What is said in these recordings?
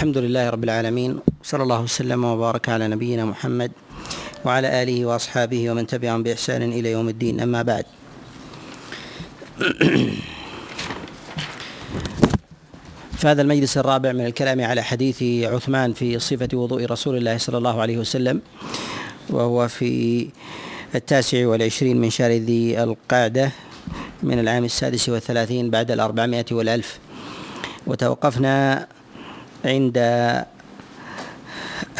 الحمد لله رب العالمين صلى الله وسلم وبارك على نبينا محمد وعلى آله وأصحابه ومن تبعهم بإحسان إلى يوم الدين أما بعد. فهذا المجلس الرابع من الكلام على حديث عثمان في صفة وضوء رسول الله صلى الله عليه وسلم وهو في التاسع والعشرين من شهر ذي القعدة من العام السادس والثلاثين بعد الأربعمائة والألف. وتوقفنا عند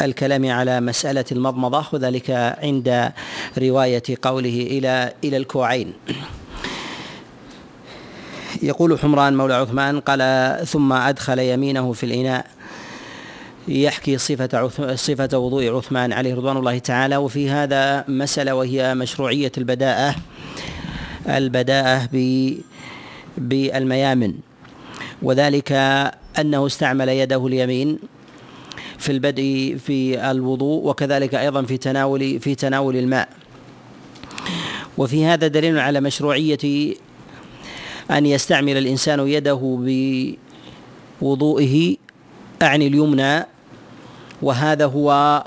الكلام على مسألة المضمضة وذلك عند رواية قوله إلى إلى الكوعين. يقول حمران مولى عثمان قال ثم أدخل يمينه في الإناء. يحكي صفة صفة وضوء عثمان عليه رضوان الله تعالى وفي هذا مسألة وهي مشروعية البداءة البداءة بالميامن. وذلك أنه استعمل يده اليمين في البدء في الوضوء وكذلك أيضا في تناول في تناول الماء. وفي هذا دليل على مشروعية أن يستعمل الإنسان يده بوضوئه أعني اليمنى وهذا هو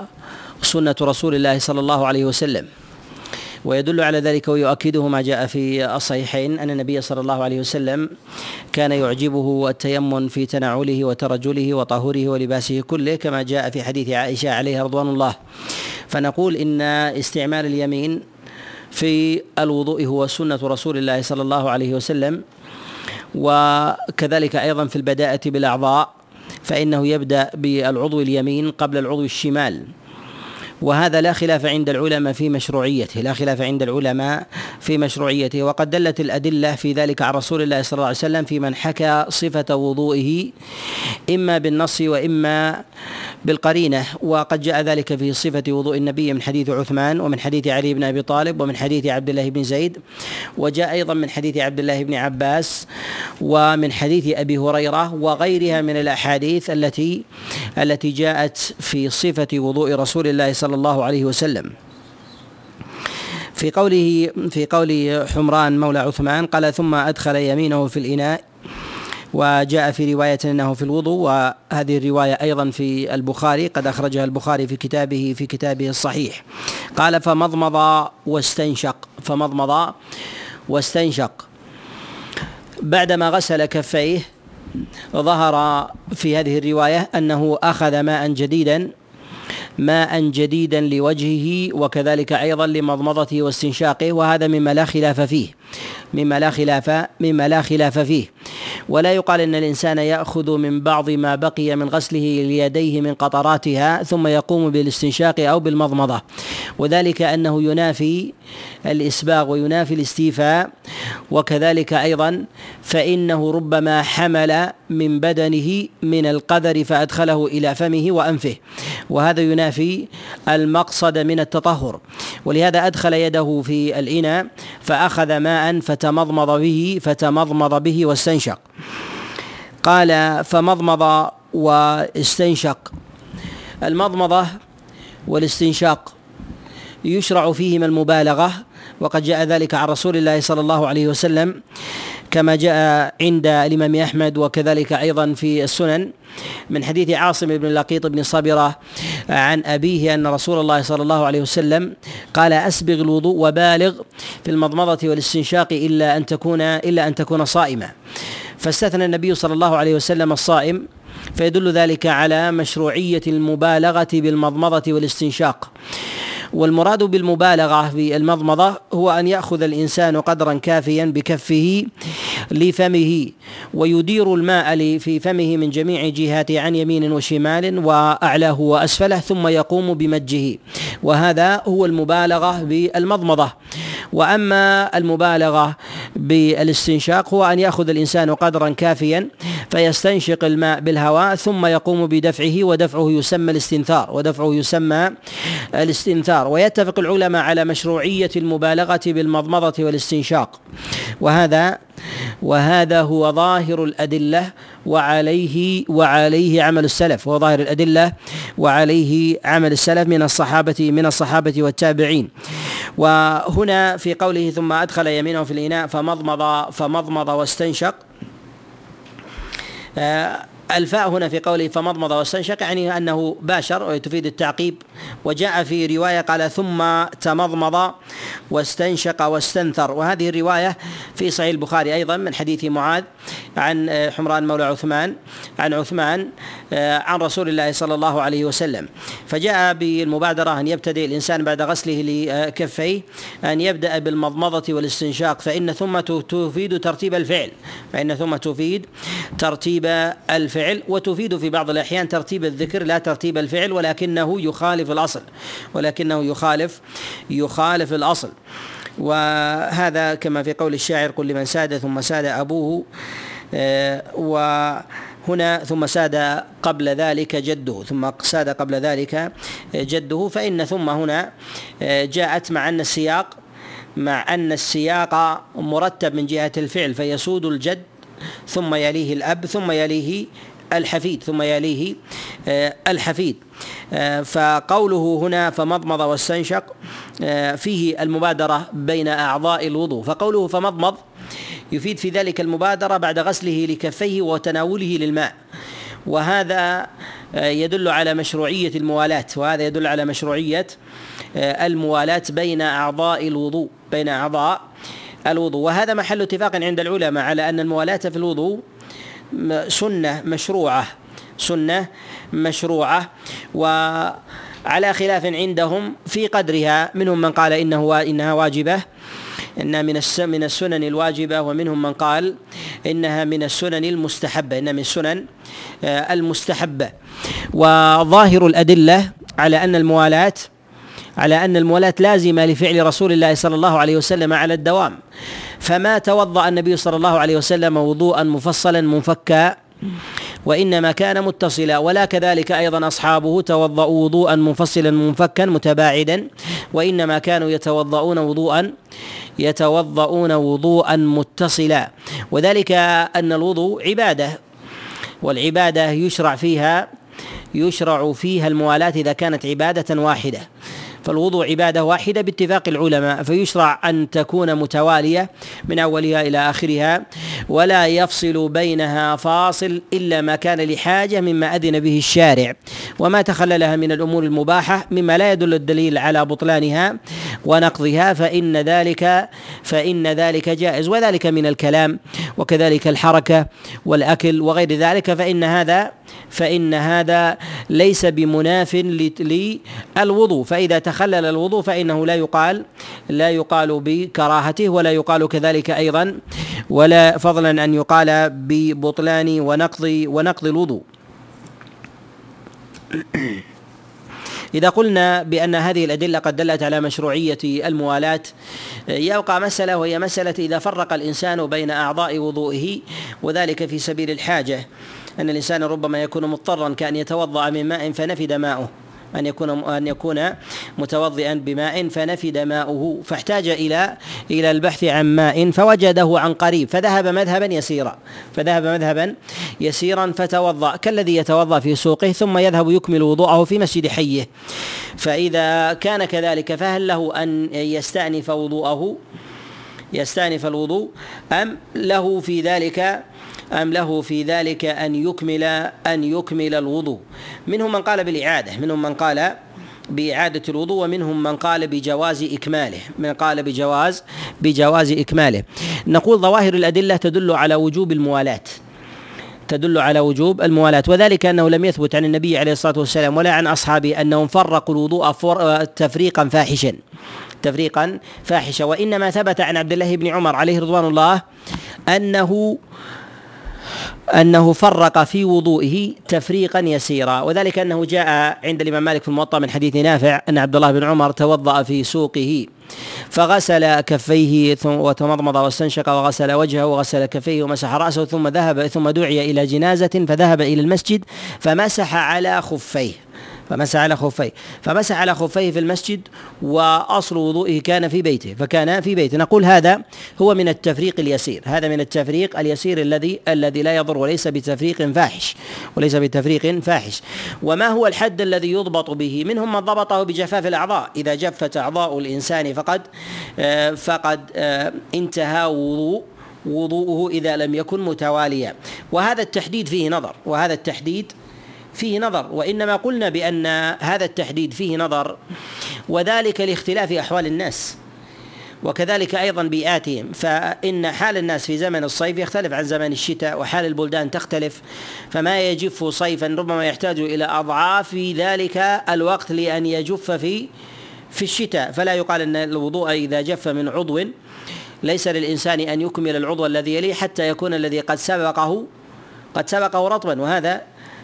سنة رسول الله صلى الله عليه وسلم. ويدل على ذلك ويؤكده ما جاء في الصحيحين أن النبي صلى الله عليه وسلم كان يعجبه التيمم في تنعله وترجله وطهوره ولباسه كله كما جاء في حديث عائشة عليها رضوان الله. فنقول إن استعمال اليمين في الوضوء هو سنة رسول الله صلى الله عليه وسلم وكذلك أيضا في البداءة بالأعضاء فإنه يبدأ بالعضو اليمين قبل العضو الشمال. وهذا لا خلاف عند العلماء في مشروعيته لا خلاف عند العلماء في مشروعيته. وقد دلت الأدلة في ذلك عن رسول الله صلى الله عليه وسلم في من حكى صفة وضوئه إما بالنص وإما بالقرينة. وقد جاء ذلك في صفة وضوء النبي من حديث عثمان ومن حديث علي بن أبي طالب ومن حديث عبد الله بن زيد. وجاء أيضا من حديث عبد الله بن عباس ومن حديث أبي هريرة وغيرها من الأحاديث التي التي جاءت في صفة وضوء رسول الله صلى الله عليه وسلم. في قوله في قول حمران مولى عثمان قال ثم أدخل يمينه في الإناء وجاء في رواية أنه في الوضوء وهذه الرواية أيضا في البخاري قد أخرجها البخاري في كتابه في كتابه الصحيح. قال فمضمض واستنشق فمضمض واستنشق. بعدما غسل كفيه ظهر في هذه الرواية أنه أخذ ماء جديدا ماء جديدا لوجهه وكذلك أيضا لمضمضته واستنشاقه وهذا مما لا خلاف فيه مما لا خلاف مما لا خلاف فيه. ولا يقال إن الإنسان يأخذ من بعض ما بقي من غسله ليديه من قطراتها ثم يقوم بالاستنشاق أو بالمضمضة. وذلك أنه ينافي الإسباغ وينافي الاستيفاء. وكذلك أيضا فإنه ربما حمل من بدنه من القدر فأدخله إلى فمه وأنفه. وهذا ينافي المقصد من التطهر. ولهذا أدخل يده في الإناء فأخذ ماء فتمضمض به فتمضمض به واستنشق. قال فمضمض واستنشق. المضمضة والاستنشاق يشرع فيهما المبالغة وقد جاء ذلك عن رسول الله صلى الله عليه وسلم كما جاء عند الإمام أحمد وكذلك أيضا في السنن من حديث عاصم بن لقيط بن صبره عن أبيه أن رسول الله صلى الله عليه وسلم قال أسبغ الوضوء وبالغ في المضمضة والاستنشاق إلا أن تكون إلا أن تكون صائما فاستثنى النبي صلى الله عليه وسلم الصائم فيدل ذلك على مشروعية المبالغة بالمضمضة والاستنشاق. والمراد بالمبالغة في المضمضة هو أن يأخذ الإنسان قدرا كافيا بكفه لفمه ويدير الماء في فمه من جميع جهاته عن يمين وشمال وأعلاه وأسفله ثم يقوم بمجه. وهذا هو المبالغة بالمضمضة. وأما المبالغة بالاستنشاق هو أن يأخذ الإنسان قدرا كافيا فيستنشق الماء بالهواء ثم يقوم بدفعه ودفعه يسمى الاستنثار ودفعه يسمى الاستنثار. ويتفق العلماء على مشروعية المبالغة بالمضمضة والاستنشاق. وهذا وهذا هو ظاهر الأدلة وعليه وعليه عمل السلف. هو ظاهر الأدلة وعليه عمل السلف من الصحابة من الصحابة والتابعين. وهنا في قوله ثم أدخل يمينه في الإناء فمضمض فمضمض واستنشق. Saya. الفاء هنا في قوله فمضمض واستنشق يعني أنه باشر وتفيد التعقيب. وجاء في رواية قال ثم تمضمض واستنشق واستنثر. وهذه الرواية في صحيح البخاري أيضا من حديث معاذ عن حمران مولى عثمان عن عثمان عن رسول الله صلى الله عليه وسلم. فجاء بالمبادرة أن يبتدئ الإنسان بعد غسله لكفيه أن يبدأ بالمضمضة والاستنشاق فإن ثم تفيد ترتيب الفعل. فإن ثم تفيد ترتيب الفعل. الفعل وتفيد في بعض الأحيان ترتيب الذكر لا ترتيب الفعل ولكنه يخالف الأصل ولكنه يخالف يخالف الأصل. وهذا كما في قول الشاعر قل لمن ساد ثم ساد أبوه آه، وهنا ثم ساد قبل ذلك جده ثم ساد قبل ذلك جده. فإن ثم هنا آه، جاءت مع أن السياق مع أن السياق مرتب من جهة الفعل فيسود الجد ثم يليه الأب ثم يليه الحفيد ثم يليه آه، الحفيد. آه، فقوله هنا فمضمض واستنشق آه، فيه المبادرة بين أعضاء الوضوء. فقوله فمضمض يفيد في ذلك المبادرة بعد غسله لكفيه وتناوله للماء. وهذا يدل على مشروعية الموالاة وهذا يدل على مشروعية الموالاة بين أعضاء الوضوء بين أعضاء الوضوء. وهذا محل اتفاق عند العلماء على أن الموالاة في الوضوء سنة مشروعة سنة مشروعة. وعلى خلاف عندهم في قدرها منهم من قال إنه إنها واجبة إنها من من السنن الواجبة. ومنهم من قال إنها من السنن المستحبة إنها من السنن آه، المستحبة. وظاهر الأدلة على أن الموالاة على أن الموالاة لازمة لفعل رسول الله صلى الله عليه وسلم على الدوام. فما توضأ النبي صلى الله عليه وسلم وضوءا مفصلا منفكا وإنما كان متصلا. ولا كذلك أيضا أصحابه توضأوا وضوءا منفصلا منفكا متباعدا وإنما كانوا يتوضؤون وضوءا يتوضؤون وضوءا متصلا. وذلك أن الوضوء عبادة والعبادة يشرع فيها يشرع فيها الموالاة إذا كانت عبادة واحدة. فالوضوء عبادة واحدة باتفاق العلماء فيشرع أن تكون متوالية من أولها إلى آخرها ولا يفصل بينها فاصل إلا ما كان لحاجة مما أذن به الشارع وما تخللها من الأمور المباحة مما لا يدل الدليل على بطلانها ونقضها فإن ذلك فإن ذلك جائز وذلك من الكلام وكذلك الحركة والأكل وغير ذلك فإن هذا فإن هذا ليس بمناف للوضوء فإذا تخلل الوضوء فإنه لا يقال لا يقال بكراهته ولا يقال كذلك أيضا ولا فضلا أن يقال ببطلان ونقض ونقض الوضوء. إذا قلنا بأن هذه الأدلة قد دلت على مشروعية الموالاة يبقى مسألة وهي مسألة إذا فرق الإنسان بين أعضاء وضوئه وذلك في سبيل الحاجة أن الإنسان ربما يكون مضطرا كأن يتوضأ من ماء فنفد ماؤه. أن يكون أن يكون متوضئا بماء فنفد ماؤه فاحتاج إلى إلى البحث عن ماء فوجده عن قريب فذهب مذهبا يسيرا فذهب مذهبا يسيرا فتوضأ كالذي يتوضأ في سوقه ثم يذهب يكمل وضوءه في مسجد حيه. فإذا كان كذلك فهل له أن يستأنف وضوءه؟ يستأنف الوضوء أم له في ذلك أم له في ذلك أن يكمل أن يكمل الوضوء؟ منهم من قال بالإعادة منهم من قال بإعادة الوضوء ومنهم من قال بجواز إكماله من قال بجواز بجواز إكماله. نقول ظواهر الأدلة تدل على وجوب الموالاة تدل على وجوب الموالاة وذلك أنه لم يثبت عن النبي عليه الصلاة والسلام ولا عن أصحابه أنهم فرقوا الوضوء تفريقا فاحشا تفريقا فاحشا. وإنما ثبت عن عبد الله بن عمر عليه رضوان الله أنه أنه فرق في وضوئه تفريقا يسيرا وذلك أنه جاء عند الإمام مالك في الموطأ من حديث نافع أن عبد الله بن عمر توضأ في سوقه فغسل كفيه وتمضمض واستنشق وغسل وجهه وغسل كفيه ومسح رأسه ثم ذهب ثم دعي إلى جنازة فذهب إلى المسجد فمسح على خفيه. فمسح على خفيه. فمسح على خفيه في المسجد وأصل وضوئه كان في بيته فكان في بيته. نقول هذا هو من التفريق اليسير. هذا من التفريق اليسير الذي الذي لا يضر وليس بتفريق فاحش. وليس بتفريق فاحش. وما هو الحد الذي يضبط به؟ منهم من ضبطه بجفاف الأعضاء. إذا جفت أعضاء الإنسان فقد آه، فقد آه، انتهى وضوء وضوءه إذا لم يكن متواليا. وهذا التحديد فيه نظر. وهذا التحديد فيه نظر وإنما قلنا بأن هذا التحديد فيه نظر وذلك لاختلاف أحوال الناس وكذلك أيضا بيئاتهم. فإن حال الناس في زمن الصيف يختلف عن زمن الشتاء وحال البلدان تختلف. فما يجف صيفا ربما يحتاج إلى أضعاف ذلك الوقت لأن يجف في في الشتاء. فلا يقال أن الوضوء إذا جف من عضو. ليس للإنسان أن يكمل العضو الذي يليه حتى يكون الذي قد سبقه قد سبقه رطبا. وهذا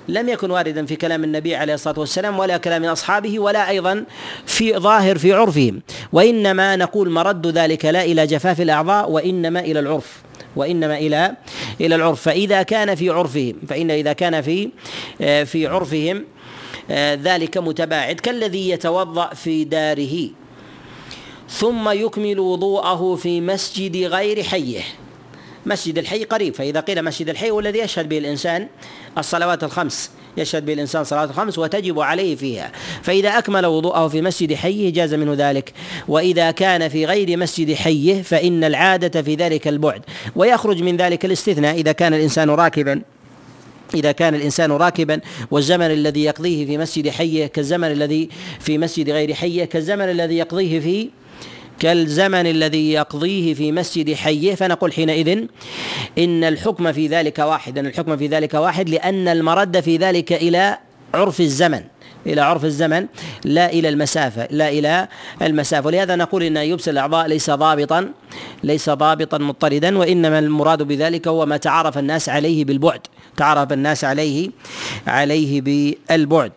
لم يكن واردا في كلام النبي عليه الصلاة والسلام ولا كلام أصحابه ولا أيضا في ظاهر في عرفهم وإنما نقول مرد ذلك لا إلى جفاف الأعضاء وإنما إلى العرف. وإنما إلى إلى العرف. فإذا كان في عرفهم فإن إذا كان في آه، في عرفهم آه، ذلك متباعد كالذي يتوضأ في داره ثم يكمل وضوءه في مسجد غير حيه. مسجد الحي قريب. فإذا قيل مسجد الحي هو الذي يشهد به الإنسان الصلوات الخمس يشهد به الإنسان صلاة الخمس وتجب عليه فيها. فإذا أكمل وضوءه في مسجد حيه جاز منه ذلك. وإذا كان في غير مسجد حيه فإن العادة في ذلك البعد. ويخرج من ذلك الاستثناء إذا كان الإنسان راكبا. إذا كان الإنسان راكبا والزمن الذي يقضيه في مسجد حيه كالزمن الذي في مسجد غير حيه كالزمن الذي يقضيه في كالزمن الذي يقضيه في مسجد حيه فنقول حينئذ إن الحكم في ذلك واحد إن الحكم في ذلك واحد لأن المرد في ذلك إلى عرف الزمن إلى عرف الزمن لا إلى المسافة لا إلى المسافة. ولهذا نقول إن يبس الأعضاء ليس ضابطا ليس ضابطا مضطردا وإنما المراد بذلك هو ما تعارف الناس عليه بالبعد تعارف الناس عليه عليه بالبعد.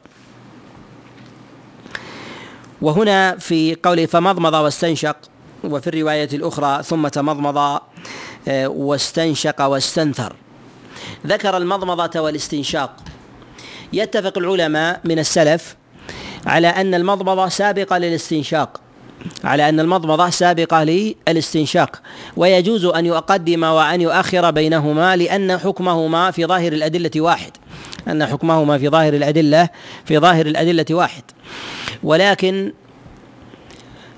وهنا في قوله فمضمض واستنشق وفي الرواية الأخرى ثم تمضمض آه، واستنشق واستنثر. ذكر المضمضة والاستنشاق. يتفق العلماء من السلف على أن المضمضة سابقة للاستنشاق. على أن المضمضة سابقة للاستنشاق ويجوز أن يقدم وأن يؤخر بينهما لأن حكمهما في ظاهر الأدلة واحد. أن حكمهما في ظاهر الأدلة في ظاهر الأدلة واحد. ولكن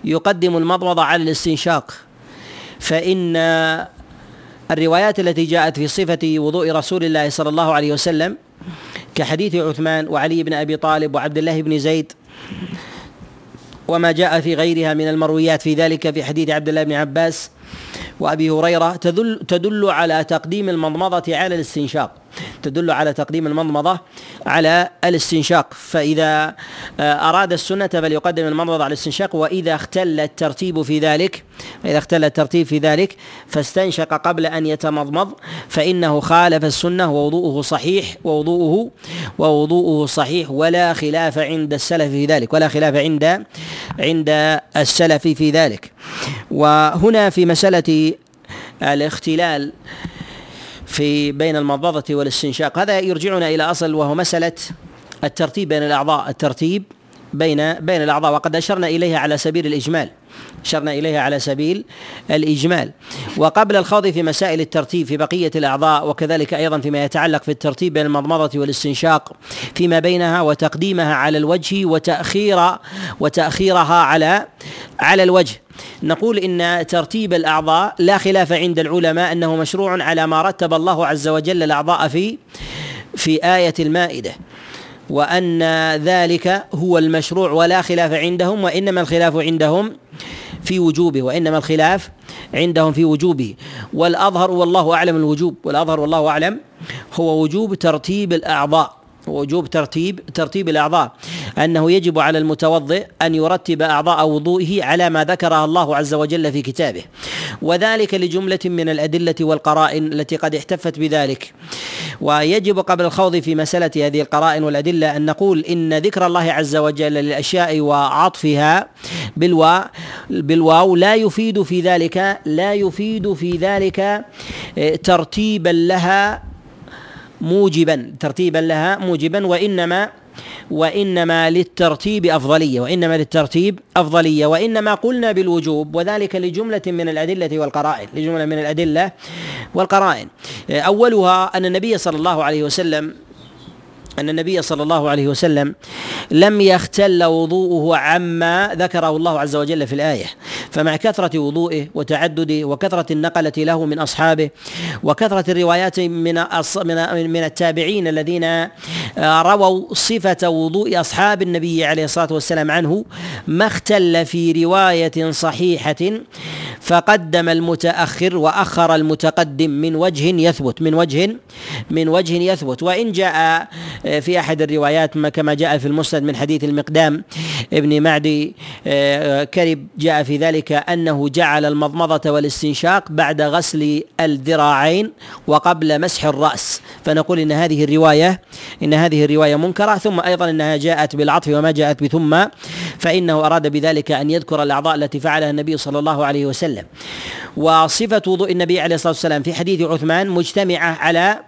يقدم المضمضة على الاستنشاق فإن الروايات التي جاءت في صفة وضوء رسول الله صلى الله عليه وسلم كحديث عثمان وعلي بن أبي طالب وعبد الله بن زيد وما جاء في غيرها من المرويات في ذلك في حديث عبد الله بن عباس وأبي هريرة تدل تدل على تقديم المضمضة على الاستنشاق. تدل على تقديم المضمضة على الاستنشاق. فإذا آه، أراد السنة فليقدم المضمضة على الاستنشاق وإذا اختل الترتيب في ذلك إذا اختل الترتيب في ذلك فاستنشق قبل أن يتمضمض فإنه خالف السنة ووضوءه صحيح ووضوءه ووضوءه صحيح ولا خلاف عند السلف في ذلك ولا خلاف عند عند السلف في ذلك. وهنا في مسألة الاختلال في بين المضمضة والاستنشاق. هذا يرجعنا إلى أصل وهو مسألة الترتيب بين الأعضاء. الترتيب بين بين الأعضاء وقد أشرنا إليها على سبيل الإجمال. أشرنا إليها على سبيل الإجمال. وقبل الخوض في مسائل الترتيب في بقية الأعضاء وكذلك أيضا فيما يتعلق في الترتيب بين المضمضة والاستنشاق فيما بينها وتقديمها على الوجه وتأخير وتأخيرها على على الوجه. نقول إن ترتيب الأعضاء لا خلاف عند العلماء أنه مشروع على ما رتب الله عز وجل الأعضاء في في آية المائدة. وأن ذلك هو المشروع ولا خلاف عندهم وإنما الخلاف عندهم في وجوبه وإنما الخلاف عندهم في وجوبه. والأظهر والله أعلم الوجوب والأظهر والله أعلم هو وجوب ترتيب الأعضاء. وجوب ترتيب ترتيب الأعضاء أنه يجب على المتوضئ أن يرتب أعضاء وضوئه على ما ذكرها الله عز وجل في كتابه. وذلك لجملة من الأدلة والقرائن التي قد احتفت بذلك. ويجب قبل الخوض في مسألة هذه القرائن والأدلة أن نقول إن ذكر الله عز وجل للأشياء وعطفها بالواو بالواو لا يفيد في ذلك لا يفيد في ذلك ترتيبا لها موجبا ترتيبا لها موجبا وإنما وإنما للترتيب أفضلية وإنما للترتيب أفضلية وإنما قلنا بالوجوب وذلك لجملة من الأدلة والقرائن لجملة من الأدلة والقرائن. أولها أن النبي صلى الله عليه وسلم أن النبي صلى الله عليه وسلم لم يختل وضوءه عما ذكره الله عز وجل في الآية. فمع كثرة وضوئه وتعدده وكثرة النقلة له من أصحابه وكثرة الروايات من من من التابعين الذين آه، رووا صفة وضوء أصحاب النبي عليه الصلاة والسلام عنه ما اختل في رواية صحيحة فقدم المتأخر وأخر المتقدم من وجه يثبت من وجه من وجه يثبت. وإن جاء آه، في أحد الروايات كما جاء في المسند من حديث المقدام ابن معدي آه، كرب جاء في ذلك أنه جعل المضمضة والاستنشاق بعد غسل الذراعين وقبل مسح الرأس. فنقول إن هذه الرواية إن هذه الرواية منكرة ثم أيضا إنها جاءت بالعطف وما جاءت بثم فإنه أراد بذلك أن يذكر الأعضاء التي فعلها النبي صلى الله عليه وسلم. وصفة وضوء النبي عليه الصلاة والسلام في حديث عثمان مجتمعة على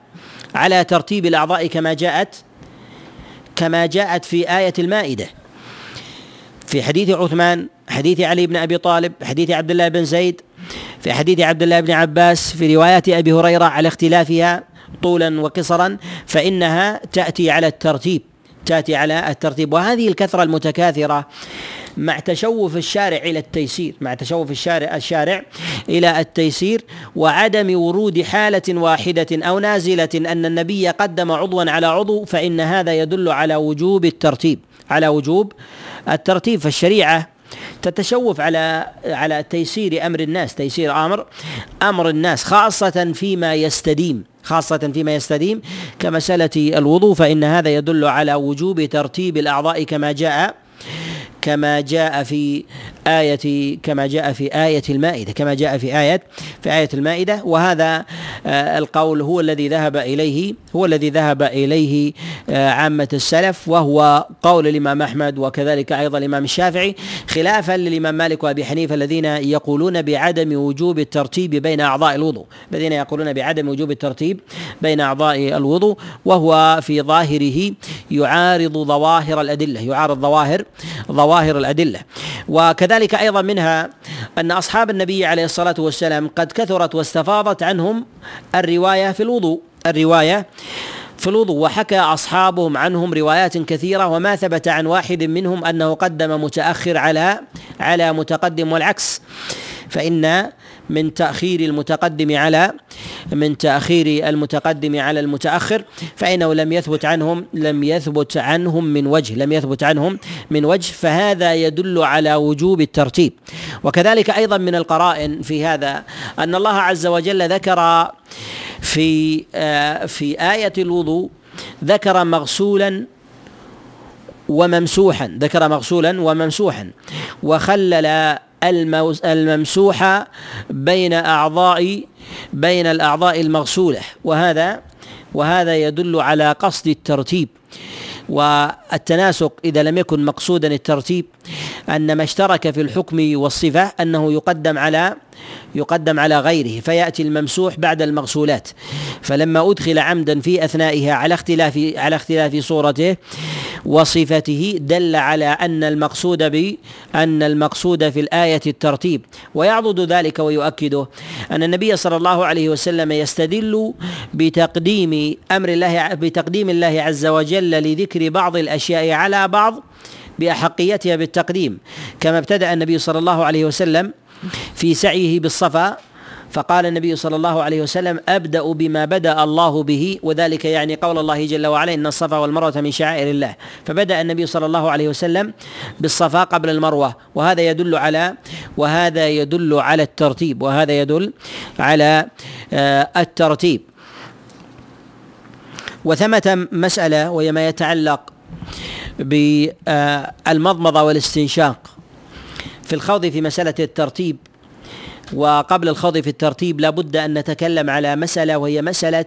على ترتيب الأعضاء كما جاءت كما جاءت في آية المائدة. في حديث عثمان حديث علي بن أبي طالب حديث عبد الله بن زيد في حديث عبد الله بن عباس في روايات أبي هريرة على اختلافها طولا وقصرا فإنها تأتي على الترتيب تأتي على الترتيب. وهذه الكثرة المتكاثرة مع تشوف الشارع إلى التيسير مع تشوف الشارع الشارع إلى التيسير وعدم ورود حالة واحدة أو نازلة أن النبي قدم عضوا على عضو فإن هذا يدل على وجوب الترتيب على وجوب الترتيب. فالشريعة تتشوف على على تيسير أمر الناس تيسير أمر أمر الناس خاصة فيما يستديم خاصة فيما يستديم كمسألة الوضوء فإن هذا يدل على وجوب ترتيب الأعضاء كما جاء كما جاء في آية كما جاء في آية المائدة كما جاء في آية في آية المائدة. وهذا آه، القول هو الذي ذهب إليه هو الذي ذهب إليه آه، عامة السلف. وهو قول الإمام أحمد وكذلك أيضا الإمام الشافعي خلافا للإمام مالك وأبي حنيفة الذين يقولون بعدم وجوب الترتيب بين أعضاء الوضوء الذين يقولون بعدم وجوب الترتيب بين أعضاء الوضوء. وهو في ظاهره يعارض ظواهر الأدلة يعارض ظواهر ظواهر الأدلة. وكذلك أيضا منها أن أصحاب النبي عليه الصلاة والسلام قد كثرت واستفاضت عنهم الرواية في الوضوء. الرواية في الوضوء. وحكى أصحابهم عنهم روايات كثيرة وما ثبت عن واحد منهم أنه قدم متأخر على على متقدم والعكس. فإن من تأخير المتقدم على من تأخير المتقدم على المتأخر فإنه لم يثبت عنهم لم يثبت عنهم من وجه لم يثبت عنهم من وجه فهذا يدل على وجوب الترتيب. وكذلك أيضا من القرائن في هذا أن الله عز وجل ذكر في آه، في آية الوضوء ذكر مغسولا وممسوحا ذكر مغسولا وممسوحا وخلل الممسوحة بين أعضاء بين الأعضاء المغسولة. وهذا وهذا يدل على قصد الترتيب. والتناسق إذا لم يكن مقصودا الترتيب أن ما اشترك في الحكم والصفة أنه يقدم على يقدم على غيره فيأتي الممسوح بعد المغسولات. فلما أدخل عمدا في اثنائها على اختلاف على اختلاف صورته وصفته دل على أن المقصود ب أن المقصود في الآية الترتيب. ويعضد ذلك ويؤكده أن النبي صلى الله عليه وسلم يستدل بتقديم أمر الله بتقديم الله عز وجل لذكر بعض الأشياء على بعض بأحقيتها بالتقديم. كما ابتدأ النبي صلى الله عليه وسلم في سعيه بالصفا فقال النبي صلى الله عليه وسلم أبدأ بما بدأ الله به وذلك يعني قول الله جل وعلا إن الصفا والمروة من شعائر الله. فبدأ النبي صلى الله عليه وسلم بالصفا قبل المروة وهذا يدل على وهذا يدل على الترتيب وهذا يدل على آه، الترتيب. وثمة مسألة وهي ما يتعلق بالمضمضة والاستنشاق. في الخوض في مسألة الترتيب. وقبل الخوض في الترتيب لابد أن نتكلم على مسألة وهي مسألة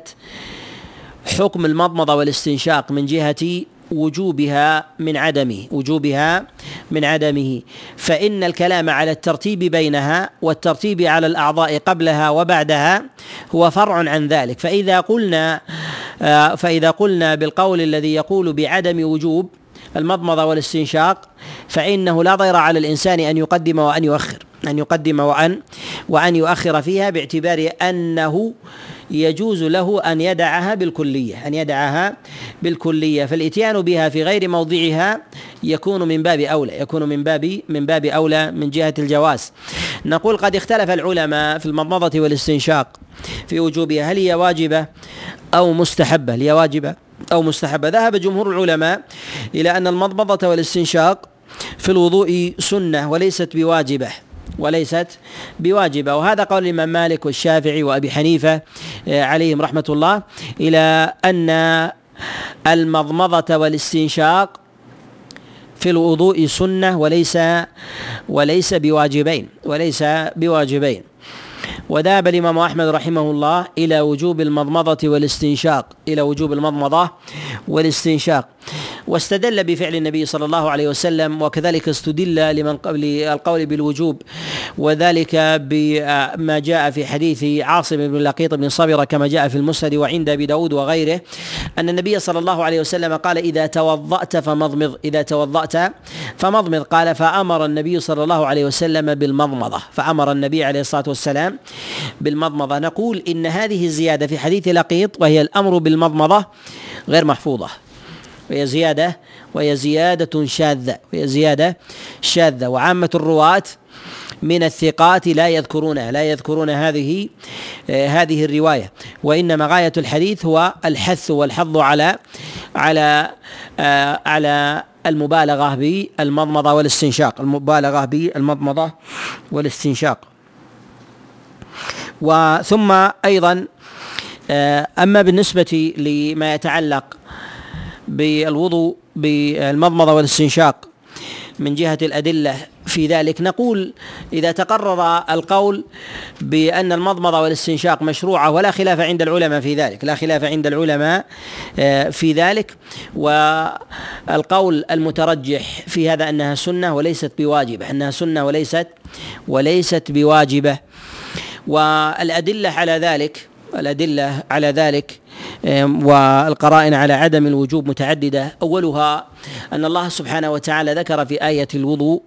حكم المضمضة والاستنشاق من جهة وجوبها من عدمه وجوبها من عدمه. فإن الكلام على الترتيب بينها والترتيب على الأعضاء قبلها وبعدها هو فرع عن ذلك. فإذا قلنا آه، فإذا قلنا بالقول الذي يقول بعدم وجوب المضمضة والاستنشاق فإنه لا ضير على الإنسان أن يقدم وأن يؤخر أن يقدم وأن وأن يؤخر فيها باعتبار أنه يجوز له أن يدعها بالكلية أن يدعها بالكلية. فالإتيان بها في غير موضعها يكون من باب أولى يكون من باب من باب أولى من جهة الجواز. نقول قد اختلف العلماء في المضمضة والاستنشاق في وجوبها هل هي واجبة أو مستحبة؟ هل هي واجبة؟ أو مستحبة. ذهب جمهور العلماء إلى أن المضمضة والاستنشاق في الوضوء سنة وليست بواجبة وليست بواجبة. وهذا قول الإمام مالك والشافعي وأبي حنيفة آه، عليهم رحمة الله إلى أن المضمضة والاستنشاق في الوضوء سنة وليس وليس بواجبين وليس بواجبين. وذهب الإمام أحمد رحمه الله إلى وجوب المضمضة والاستنشاق إلى وجوب المضمضة والاستنشاق. واستدل بفعل النبي صلى الله عليه وسلم وكذلك استدل لمن قبل القول بالوجوب وذلك بما جاء في حديث عاصم بن لقيط بن صبرة كما جاء في المسند وعند أبي داود وغيره أن النبي صلى الله عليه وسلم قال إذا توضأت فمضمض إذا توضأت فمضمض. قال فأمر النبي صلى الله عليه وسلم بالمضمضة. فأمر النبي عليه الصلاة والسلام بالمضمضة. نقول إن هذه الزيادة في حديث لقيط وهي الأمر بالمضمضة غير محفوظة. وهي زيادة وهي زيادة شاذة وهي زيادة شاذة. وعامة الرواة من الثقات لا يذكرونها لا يذكرون هذه آه هذه الرواية. وإنما غاية الحديث هو الحث والحظ على على آه على المبالغة بالمضمضه والاستنشاق. المبالغة بالمضمضه والاستنشاق. وثم أيضا آه أما بالنسبة لما يتعلق بالوضوء بالمضمضة والاستنشاق من جهة الأدلة. في ذلك نقول إذا تقرر القول بأن المضمضة والاستنشاق مشروعة ولا خلاف عند العلماء في ذلك لا خلاف عند العلماء آه، في ذلك. والقول المترجح في هذا أنها سنة وليست بواجبة أنها سنة وليست وليست بواجبة. والأدلة على ذلك الأدلة على ذلك والقرائن على عدم الوجوب متعددة. أولها أن الله سبحانه وتعالى ذكر في آية الوضوء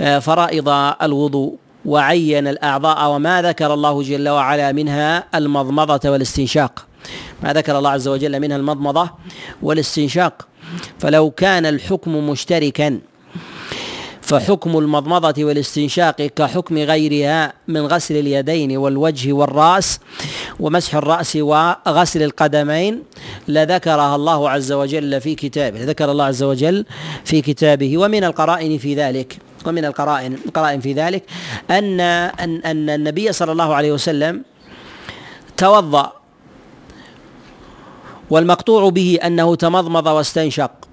آه، فرائض الوضوء وعين الأعضاء وما ذكر الله جل وعلا منها المضمضة والاستنشاق. ما ذكر الله عز وجل منها المضمضة والاستنشاق. فلو كان الحكم مشتركا فحكم المضمضة والاستنشاق كحكم غيرها من غسل اليدين والوجه والرأس ومسح الرأس وغسل القدمين لذكرها الله عز وجل في كتابه ذكر الله عز وجل في كتابه. ومن القرائن في ذلك ومن القرائن القرائن في ذلك أن أن أن النبي صلى الله عليه وسلم توضأ والمقطوع به أنه تمضمض واستنشق.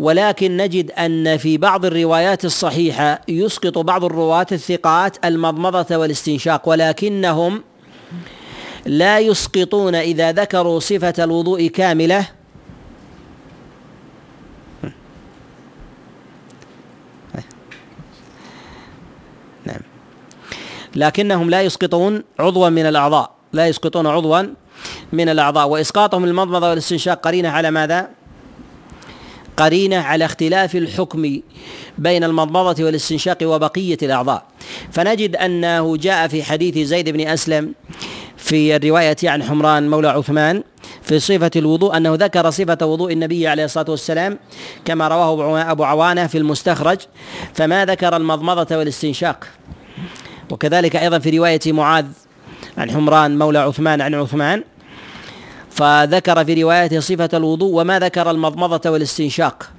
ولكن نجد أن في بعض الروايات الصحيحة يسقط بعض الرواة الثقات المضمضة والاستنشاق ولكنهم لا يسقطون إذا ذكروا صفة الوضوء كاملة نعم لكنهم لا يسقطون عضوا من الأعضاء لا يسقطون عضوا من الأعضاء وإسقاطهم المضمضة والاستنشاق قرينة على ماذا؟ قرينة على اختلاف الحكم بين المضمضة والاستنشاق وبقية الأعضاء. فنجد أنه جاء في حديث زيد بن أسلم في الرواية عن حمران مولى عثمان في صفة الوضوء أنه ذكر صفة وضوء النبي عليه الصلاة والسلام كما رواه أبو عوانة في المستخرج فما ذكر المضمضة والاستنشاق. وكذلك أيضا في رواية معاذ عن حمران مولى عثمان عن عثمان فذكر في روايته صفة الوضوء وما ذكر المضمضة والاستنشاق.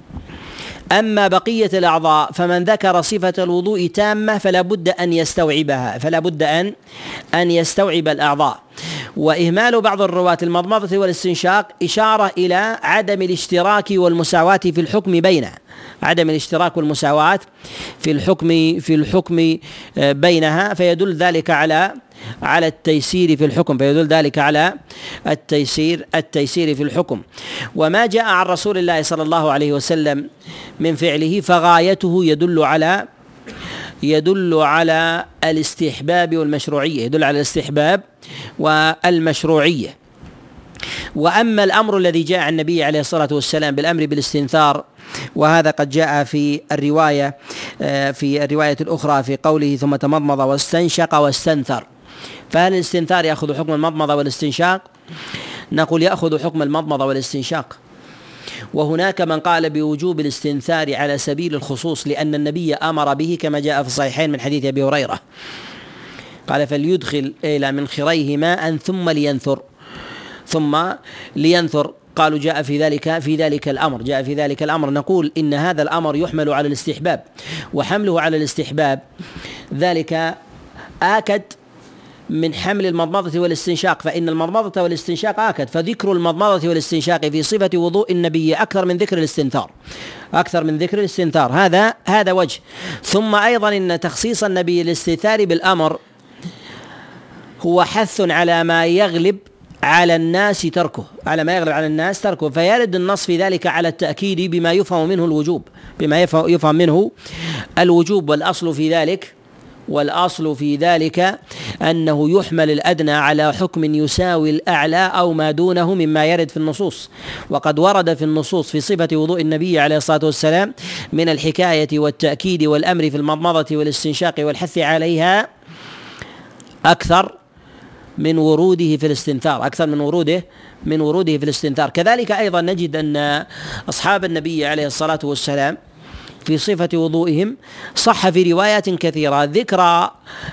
أما بقية الأعضاء فمن ذكر صفة الوضوء تامة فلا بد أن يستوعبها فلا بد أن أن يستوعب الأعضاء. وإهمال بعض الرواة المضمضة والاستنشاق إشارة إلى عدم الاشتراك والمساواة في الحكم بينها عدم الاشتراك والمساواة في الحكم في الحكم آه، بينها فيدل ذلك على على التيسير في الحكم فيدل ذلك على التيسير التيسير في الحكم. وما جاء عن رسول الله صلى الله عليه وسلم من فعله فغايته يدل على يدل على الاستحباب والمشروعية يدل على الاستحباب والمشروعية. وأما الأمر الذي جاء عن النبي عليه الصلاة والسلام بالأمر بالاستنثار وهذا قد جاء في الرواية آه، في الرواية الأخرى في قوله ثم تمضمض واستنشق واستنثر. فهل الاستنثار يأخذ حكم المضمضه والاستنشاق؟ نقول يأخذ حكم المضمضه والاستنشاق. وهناك من قال بوجوب الاستنثار على سبيل الخصوص لأن النبي أمر به كما جاء في الصحيحين من حديث أبي هريرة. قال فليدخل إلى منخريه ماء ثم لينثر. ثم لينثر. قالوا جاء في ذلك في ذلك الأمر جاء في ذلك الأمر. نقول إن هذا الأمر يحمل على الاستحباب. وحمله على الاستحباب ذلك آكد من حمل المضمضة والاستنشاق. فإن المضمضة والاستنشاق آكد. فذكر المضمضة والاستنشاق في صفة وضوء النبي أكثر من ذكر الاستنثار. أكثر من ذكر الاستنثار. هذا هذا وجه. ثم أيضا إن تخصيص النبي الاستثار بالأمر هو حث على ما يغلب على الناس تركه على ما يغلب على الناس تركه. فيرد النص في ذلك على التأكيد بما يفهم منه الوجوب بما يفهم منه الوجوب. والأصل في ذلك والأصل في ذلك أنه يحمل الأدنى على حكم يساوي الأعلى أو ما دونه مما يرد في النصوص. وقد ورد في النصوص في صفة وضوء النبي عليه الصلاة والسلام من الحكاية والتأكيد والأمر في المضمضة والاستنشاق والحث عليها أكثر من وروده في الاستنثار أكثر من وروده من وروده في الاستنثار. كذلك أيضا نجد أن أصحاب النبي عليه الصلاة والسلام في صفة وضوئهم صح في روايات كثيرة ذكر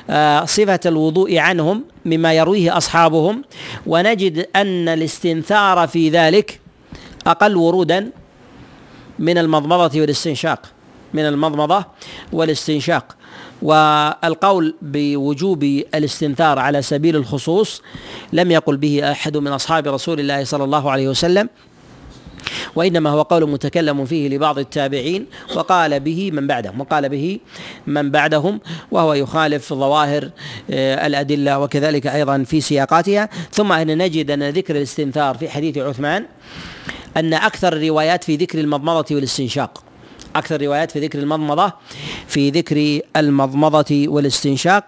آه، صفة الوضوء عنهم مما يرويه أصحابهم ونجد أن الاستنثار في ذلك أقل ورودا من المضمضة والاستنشاق. من المضمضة والاستنشاق. والقول بوجوب الاستنثار على سبيل الخصوص لم يقل به أحد من أصحاب رسول الله صلى الله عليه وسلم وإنما هو قول متكلم فيه لبعض التابعين وقال به من بعدهم وقال به من بعدهم وهو يخالف ظواهر آه، الأدلة وكذلك أيضا في سياقاتها. ثم أن نجد أن ذكر الاستنثار في حديث عثمان أن أكثر الروايات في ذكر المضمضة والاستنشاق. أكثر روايات في ذكر المضمضة في ذكر المضمضة والاستنشاق.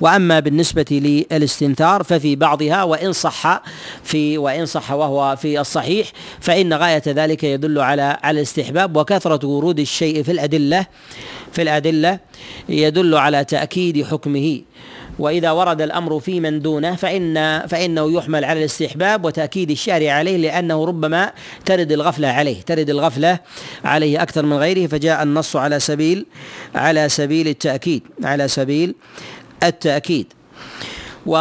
وأما بالنسبة للاستنثار ففي بعضها وإن صح في وإن صح وهو في الصحيح فإن غاية ذلك يدل على على الاستحباب. وكثرة ورود الشيء في الأدلة في الأدلة يدل على تأكيد حكمه. وإذا ورد الأمر في من دونه فإن فإنه يحمل على الاستحباب وتأكيد الشارع عليه لأنه ربما ترد الغفلة عليه ترد الغفلة عليه أكثر من غيره فجاء النص على سبيل على سبيل التأكيد على سبيل التأكيد. و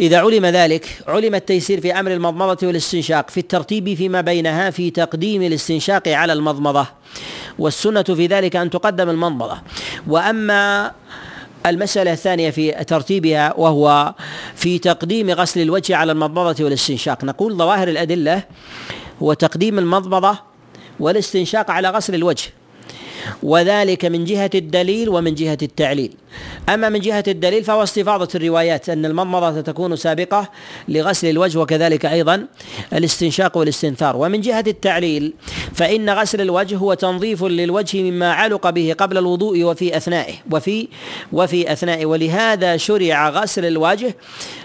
إذا علم ذلك علم التيسير في أمر المضمضة والاستنشاق في الترتيب فيما بينها في تقديم الاستنشاق على المضمضة والسنة في ذلك أن تقدم المضمضة. وأما المسألة الثانية في ترتيبها وهو في تقديم غسل الوجه على المضمضة والاستنشاق. نقول ظواهر الأدلة هو تقديم المضمضة والاستنشاق على غسل الوجه. وذلك من جهة الدليل ومن جهة التعليل. أما من جهة الدليل فهو استفاضة الروايات أن المضمضة تكون سابقة لغسل الوجه وكذلك أيضا الاستنشاق والاستنثار. ومن جهة التعليل فإن غسل الوجه هو تنظيف للوجه مما علق به قبل الوضوء وفي أثنائه. وفي وفي أثنائه. ولهذا شرع غسل الوجه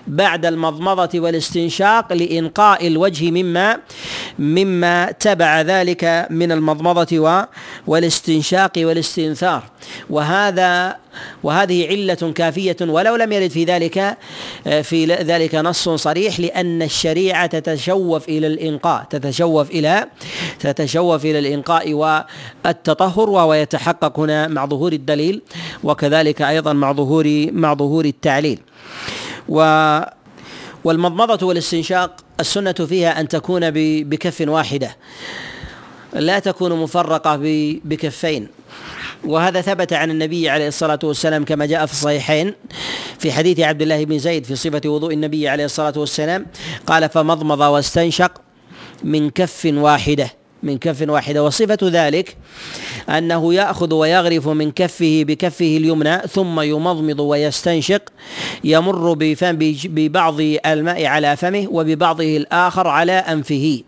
بعد المضمضة والاستنشاق لإنقاء الوجه مما مما تبع ذلك من المضمضة والاستنشاق. والاستنثار. وهذا وهذه علة كافية ولو لم يرد في ذلك في ذلك نص صريح لأن الشريعة تتشوف إلى الإنقاء تتشوف إلى تتشوف إلى الإنقاء والتطهر وهو يتحقق هنا مع ظهور الدليل وكذلك أيضا مع ظهور مع ظهور التعليل. و والمضمضة والاستنشاق السنة فيها أن تكون بكف واحدة. لا تكون مفرقة بكفين. وهذا ثبت عن النبي عليه الصلاة والسلام كما جاء في الصحيحين في حديث عبد الله بن زيد في صفة وضوء النبي عليه الصلاة والسلام قال فمضمض واستنشق من كف واحدة من كف واحدة. وصفة ذلك أنه يأخذ ويغرف من كفه بكفه اليمنى ثم يمضمض ويستنشق يمر بفم ببعض الماء على فمه وببعضه الآخر على أنفه.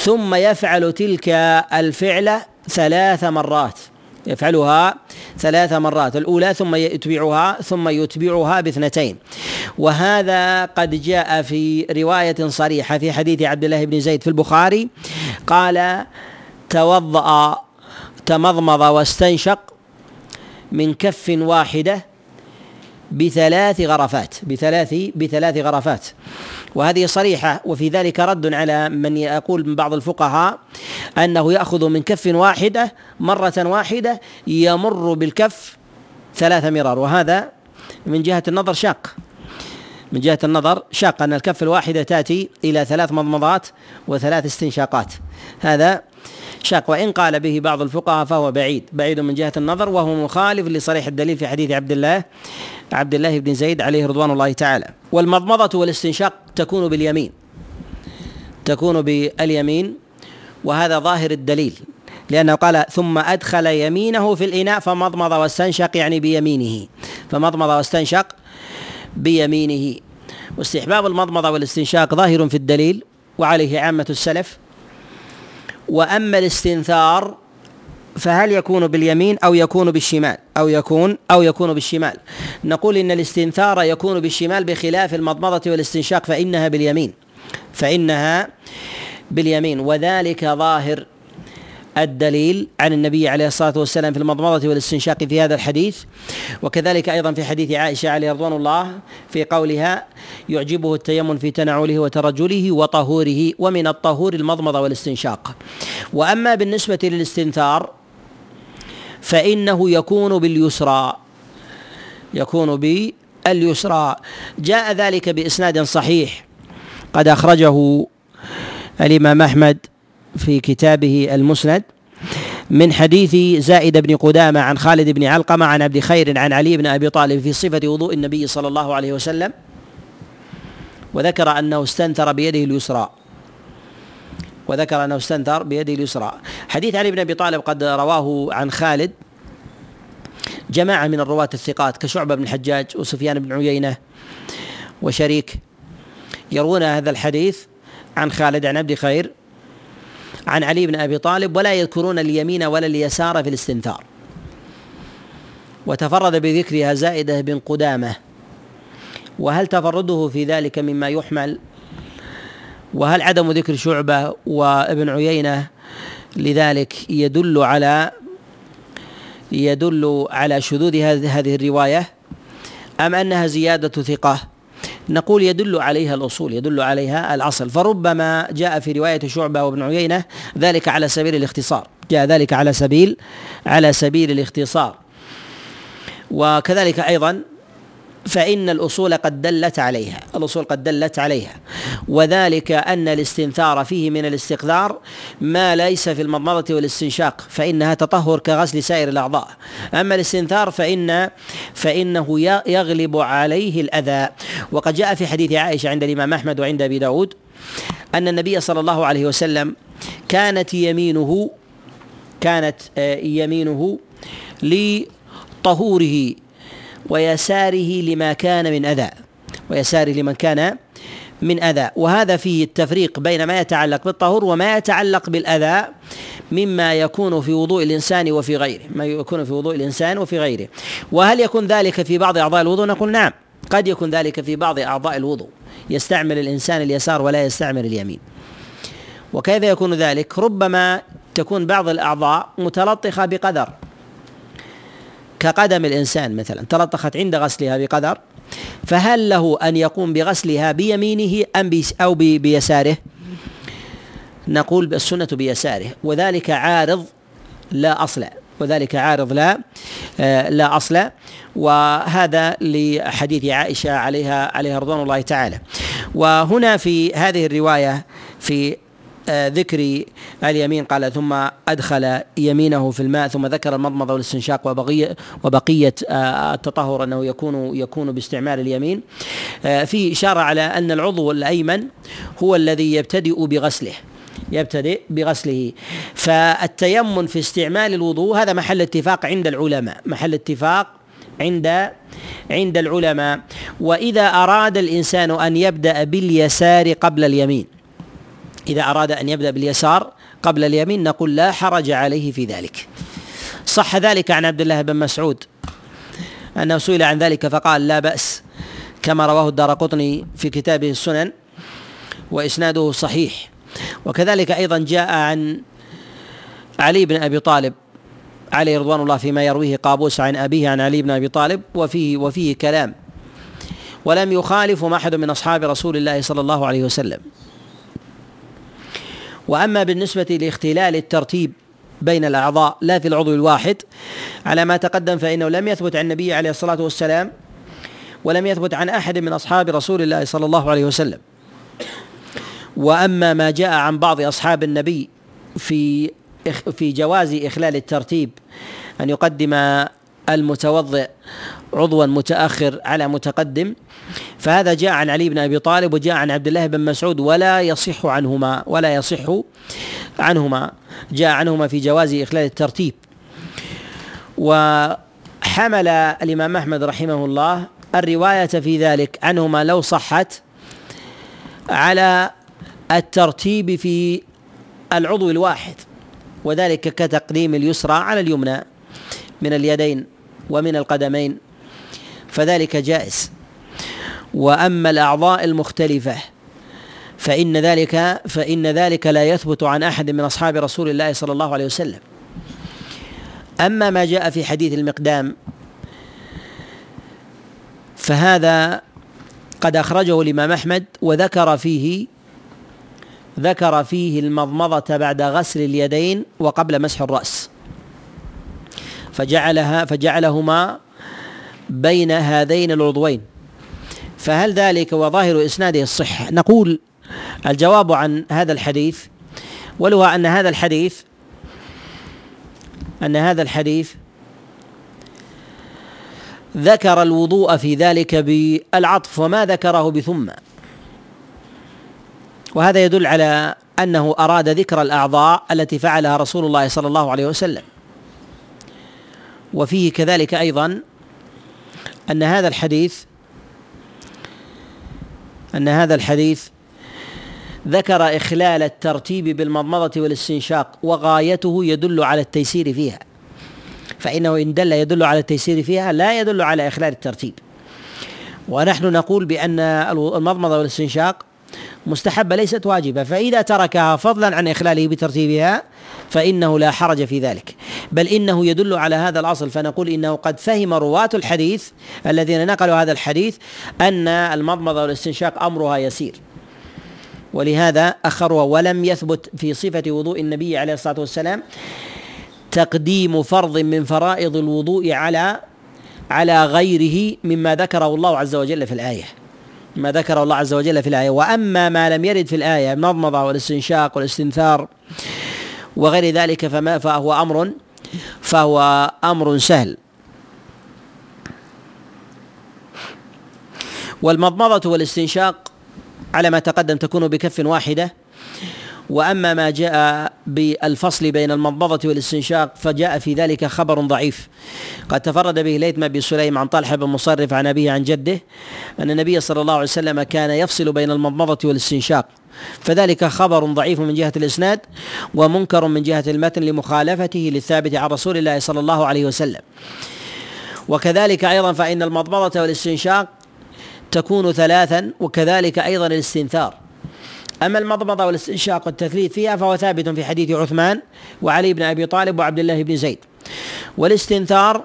ثم يفعل تلك الفعلة ثلاث مرات. يفعلها ثلاث مرات. الأولى ثم يتبعها ثم يتبعها باثنتين. وهذا قد جاء في رواية صريحة في حديث عبد الله بن زيد في البخاري. قال توضأ تمضمض واستنشق من كف واحدة بثلاث غرفات بثلاث بثلاث غرفات. وهذه صريحة وفي ذلك رد على من يقول من بعض الفقهاء أنه يأخذ من كف واحدة مرة واحدة يمر بالكف ثلاث مرار. وهذا من جهة النظر شاق. من جهة النظر شاق أن الكف الواحدة تأتي إلى ثلاث مضمضات وثلاث استنشاقات. هذا شاق وإن قال به بعض الفقهاء فهو بعيد بعيد من جهة النظر وهو مخالف لصريح الدليل في حديث عبد الله عبد الله بن زيد عليه رضوان الله تعالى. والمضمضة والاستنشاق تكون باليمين تكون باليمين وهذا ظاهر الدليل لأنه قال ثم أدخل يمينه في الإناء فمضمض واستنشق يعني بيمينه فمضمض واستنشق بيمينه. واستحباب المضمضة والاستنشاق ظاهر في الدليل وعليه عامة السلف وأما الاستنثار فهل يكون باليمين أو يكون بالشمال؟ أو يكون أو يكون بالشمال. نقول إن الاستنثار يكون بالشمال بخلاف المضمضة والاستنشاق فإنها باليمين. فإنها باليمين. وذلك ظاهر الدليل عن النبي عليه الصلاة والسلام في المضمضة والاستنشاق في هذا الحديث. وكذلك أيضا في حديث عائشة عليه رضوان الله في قولها يعجبه التيمم في تنعله وترجله وطهوره ومن الطهور المضمضة والاستنشاق. وأما بالنسبة للاستنثار فإنه يكون باليسرى يكون باليسرى. جاء ذلك بإسناد صحيح. قد أخرجه الإمام أحمد في كتابه المسند من حديث زائد بن قدامة عن خالد بن علقمة عن عبد خير عن علي بن أبي طالب في صفة وضوء النبي صلى الله عليه وسلم وذكر أنه استنثر بيده اليسرى. وذكر أنه استنثر بيده اليسرى. حديث علي بن أبي طالب قد رواه عن خالد. جماعة من الرواة الثقات كشعبة بن الحجاج وسفيان بن عيينة وشريك يروون هذا الحديث عن خالد عن عبد خير عن علي بن أبي طالب ولا يذكرون اليمين ولا اليسار في الاستنثار. وتفرد بذكرها زائدة بن قدامة. وهل تفرده في ذلك مما يحمل؟ وهل عدم ذكر شعبة وابن عيينة لذلك يدل على يدل على شذوذ هذه الرواية أم أنها زيادة ثقة؟ نقول يدل عليها الأصول يدل عليها الأصل. فربما جاء في رواية شعبة وابن عيينة ذلك على سبيل الاختصار جاء ذلك على سبيل على سبيل الاختصار. وكذلك أيضا فإن الأصول قد دلت عليها. الأصول قد دلت عليها. وذلك أن الاستنثار فيه من الاستقذار ما ليس في المضمضة والاستنشاق فإنها تطهر كغسل سائر الأعضاء. أما الاستنثار فإن فإنه يغلب عليه الأذى. وقد جاء في حديث عائشة عند الإمام أحمد وعند أبي داود أن النبي صلى الله عليه وسلم كانت يمينه كانت آه، يمينه لطهوره ويساره لما كان من أذى. ويساره لمن كان من أذى. وهذا فيه التفريق بين ما يتعلق بالطهور وما يتعلق بالأذى مما يكون في وضوء الإنسان وفي غيره. ما يكون في وضوء الإنسان وفي غيره. وهل يكون ذلك في بعض أعضاء الوضوء؟ نقول نعم. قد يكون ذلك في بعض أعضاء الوضوء. يستعمل الإنسان اليسار ولا يستعمل اليمين. وكيف يكون ذلك؟ ربما تكون بعض الأعضاء متلطخة بقدر. كقدم الإنسان مثلا تلطخت عند غسلها بقدر فهل له أن يقوم بغسلها بيمينه أم أو بيساره؟ نقول السنة بيساره وذلك عارض لا أصل وذلك عارض لا آه، لا أصل وهذا لحديث عائشة عليها عليها رضوان الله تعالى. وهنا في هذه الرواية في ذكر اليمين قال ثم أدخل يمينه في الماء ثم ذكر المضمضة والاستنشاق وبقية وبقية آه، التطهر أنه يكون يكون باستعمال اليمين. آه، في إشارة على أن العضو الأيمن هو الذي يبتدئ بغسله يبتدئ بغسله. فالتيمم في استعمال الوضوء هذا محل اتفاق عند العلماء محل اتفاق عند عند العلماء. وإذا أراد الإنسان أن يبدأ باليسار قبل اليمين إذا أراد أن يبدأ باليسار قبل اليمين نقول لا حرج عليه في ذلك. صح ذلك عن عبد الله بن مسعود أنه سئل عن ذلك فقال لا بأس كما رواه الدار قطني في كتابه السنن وإسناده صحيح. وكذلك أيضا جاء عن علي بن أبي طالب عليه رضوان الله فيما يرويه قابوس عن أبيه عن علي بن أبي طالب وفيه وفيه كلام. ولم يخالف أحد من أصحاب رسول الله صلى الله عليه وسلم. وأما بالنسبة لاختلال الترتيب بين الأعضاء لا في العضو الواحد على ما تقدم فإنه لم يثبت عن النبي عليه الصلاة والسلام ولم يثبت عن أحد من أصحاب رسول الله صلى الله عليه وسلم. وأما ما جاء عن بعض أصحاب النبي في في جواز إخلال الترتيب أن يقدم المتوضئ عضوا متأخر على متقدم فهذا جاء عن علي بن أبي طالب وجاء عن عبد الله بن مسعود ولا يصح عنهما ولا يصح عنهما جاء عنهما في جواز إخلال الترتيب. وحمل الإمام أحمد رحمه الله الرواية في ذلك عنهما لو صحت على الترتيب في العضو الواحد وذلك كتقديم اليسرى على اليمنى من اليدين. ومن القدمين فذلك جائز. وأما الأعضاء المختلفة فإن ذلك فإن ذلك لا يثبت عن أحد من أصحاب رسول الله صلى الله عليه وسلم. أما ما جاء في حديث المقدام فهذا قد أخرجه الإمام أحمد وذكر فيه ذكر فيه المضمضة بعد غسل اليدين وقبل مسح الرأس. فجعلها فجعلهما بين هذين العضوين. فهل ذلك وظاهر إسناده الصحة نقول الجواب عن هذا الحديث ولو أن هذا الحديث أن هذا الحديث ذكر الوضوء في ذلك بالعطف وما ذكره بثم. وهذا يدل على أنه أراد ذكر الأعضاء التي فعلها رسول الله صلى الله عليه وسلم. وفيه كذلك أيضا أن هذا الحديث أن هذا الحديث ذكر إخلال الترتيب بالمضمضة والاستنشاق وغايته يدل على التيسير فيها. فإنه إن دل يدل على التيسير فيها لا يدل على إخلال الترتيب. ونحن نقول بأن المضمضة والاستنشاق مستحبة ليست واجبة فإذا تركها فضلا عن إخلاله بترتيبها فإنه لا حرج في ذلك. بل إنه يدل على هذا الأصل فنقول إنه قد فهم رواة الحديث الذين نقلوا هذا الحديث أن المضمضة والاستنشاق أمرها يسير. ولهذا أخروا ولم يثبت في صفة وضوء النبي عليه الصلاة والسلام تقديم فرض من فرائض الوضوء على على غيره مما ذكره الله عز وجل في الآية. ما ذكره الله عز وجل في الآية. وأما ما لم يرد في الآية المضمضة والاستنشاق والاستنثار وغير ذلك فما فهو أمر فهو أمر سهل. والمضمضة والاستنشاق على ما تقدم تكون بكف واحدة. وأما ما جاء بالفصل بين المضمضه والاستنشاق فجاء في ذلك خبر ضعيف. قد تفرد به ليث بن سليم عن طلحة بن مصرف عن أبيه عن جده أن النبي صلى الله عليه وسلم كان يفصل بين المضمضه والاستنشاق. فذلك خبر ضعيف من جهة الإسناد ومنكر من جهة المتن لمخالفته للثابت عن رسول الله صلى الله عليه وسلم. وكذلك أيضا فإن المضمضه والاستنشاق تكون ثلاثا وكذلك أيضا الاستنثار. أما المضمضة والاستنشاق والتثليث فيها فهو ثابت في حديث عثمان وعلي بن أبي طالب وعبد الله بن زيد. والاستنثار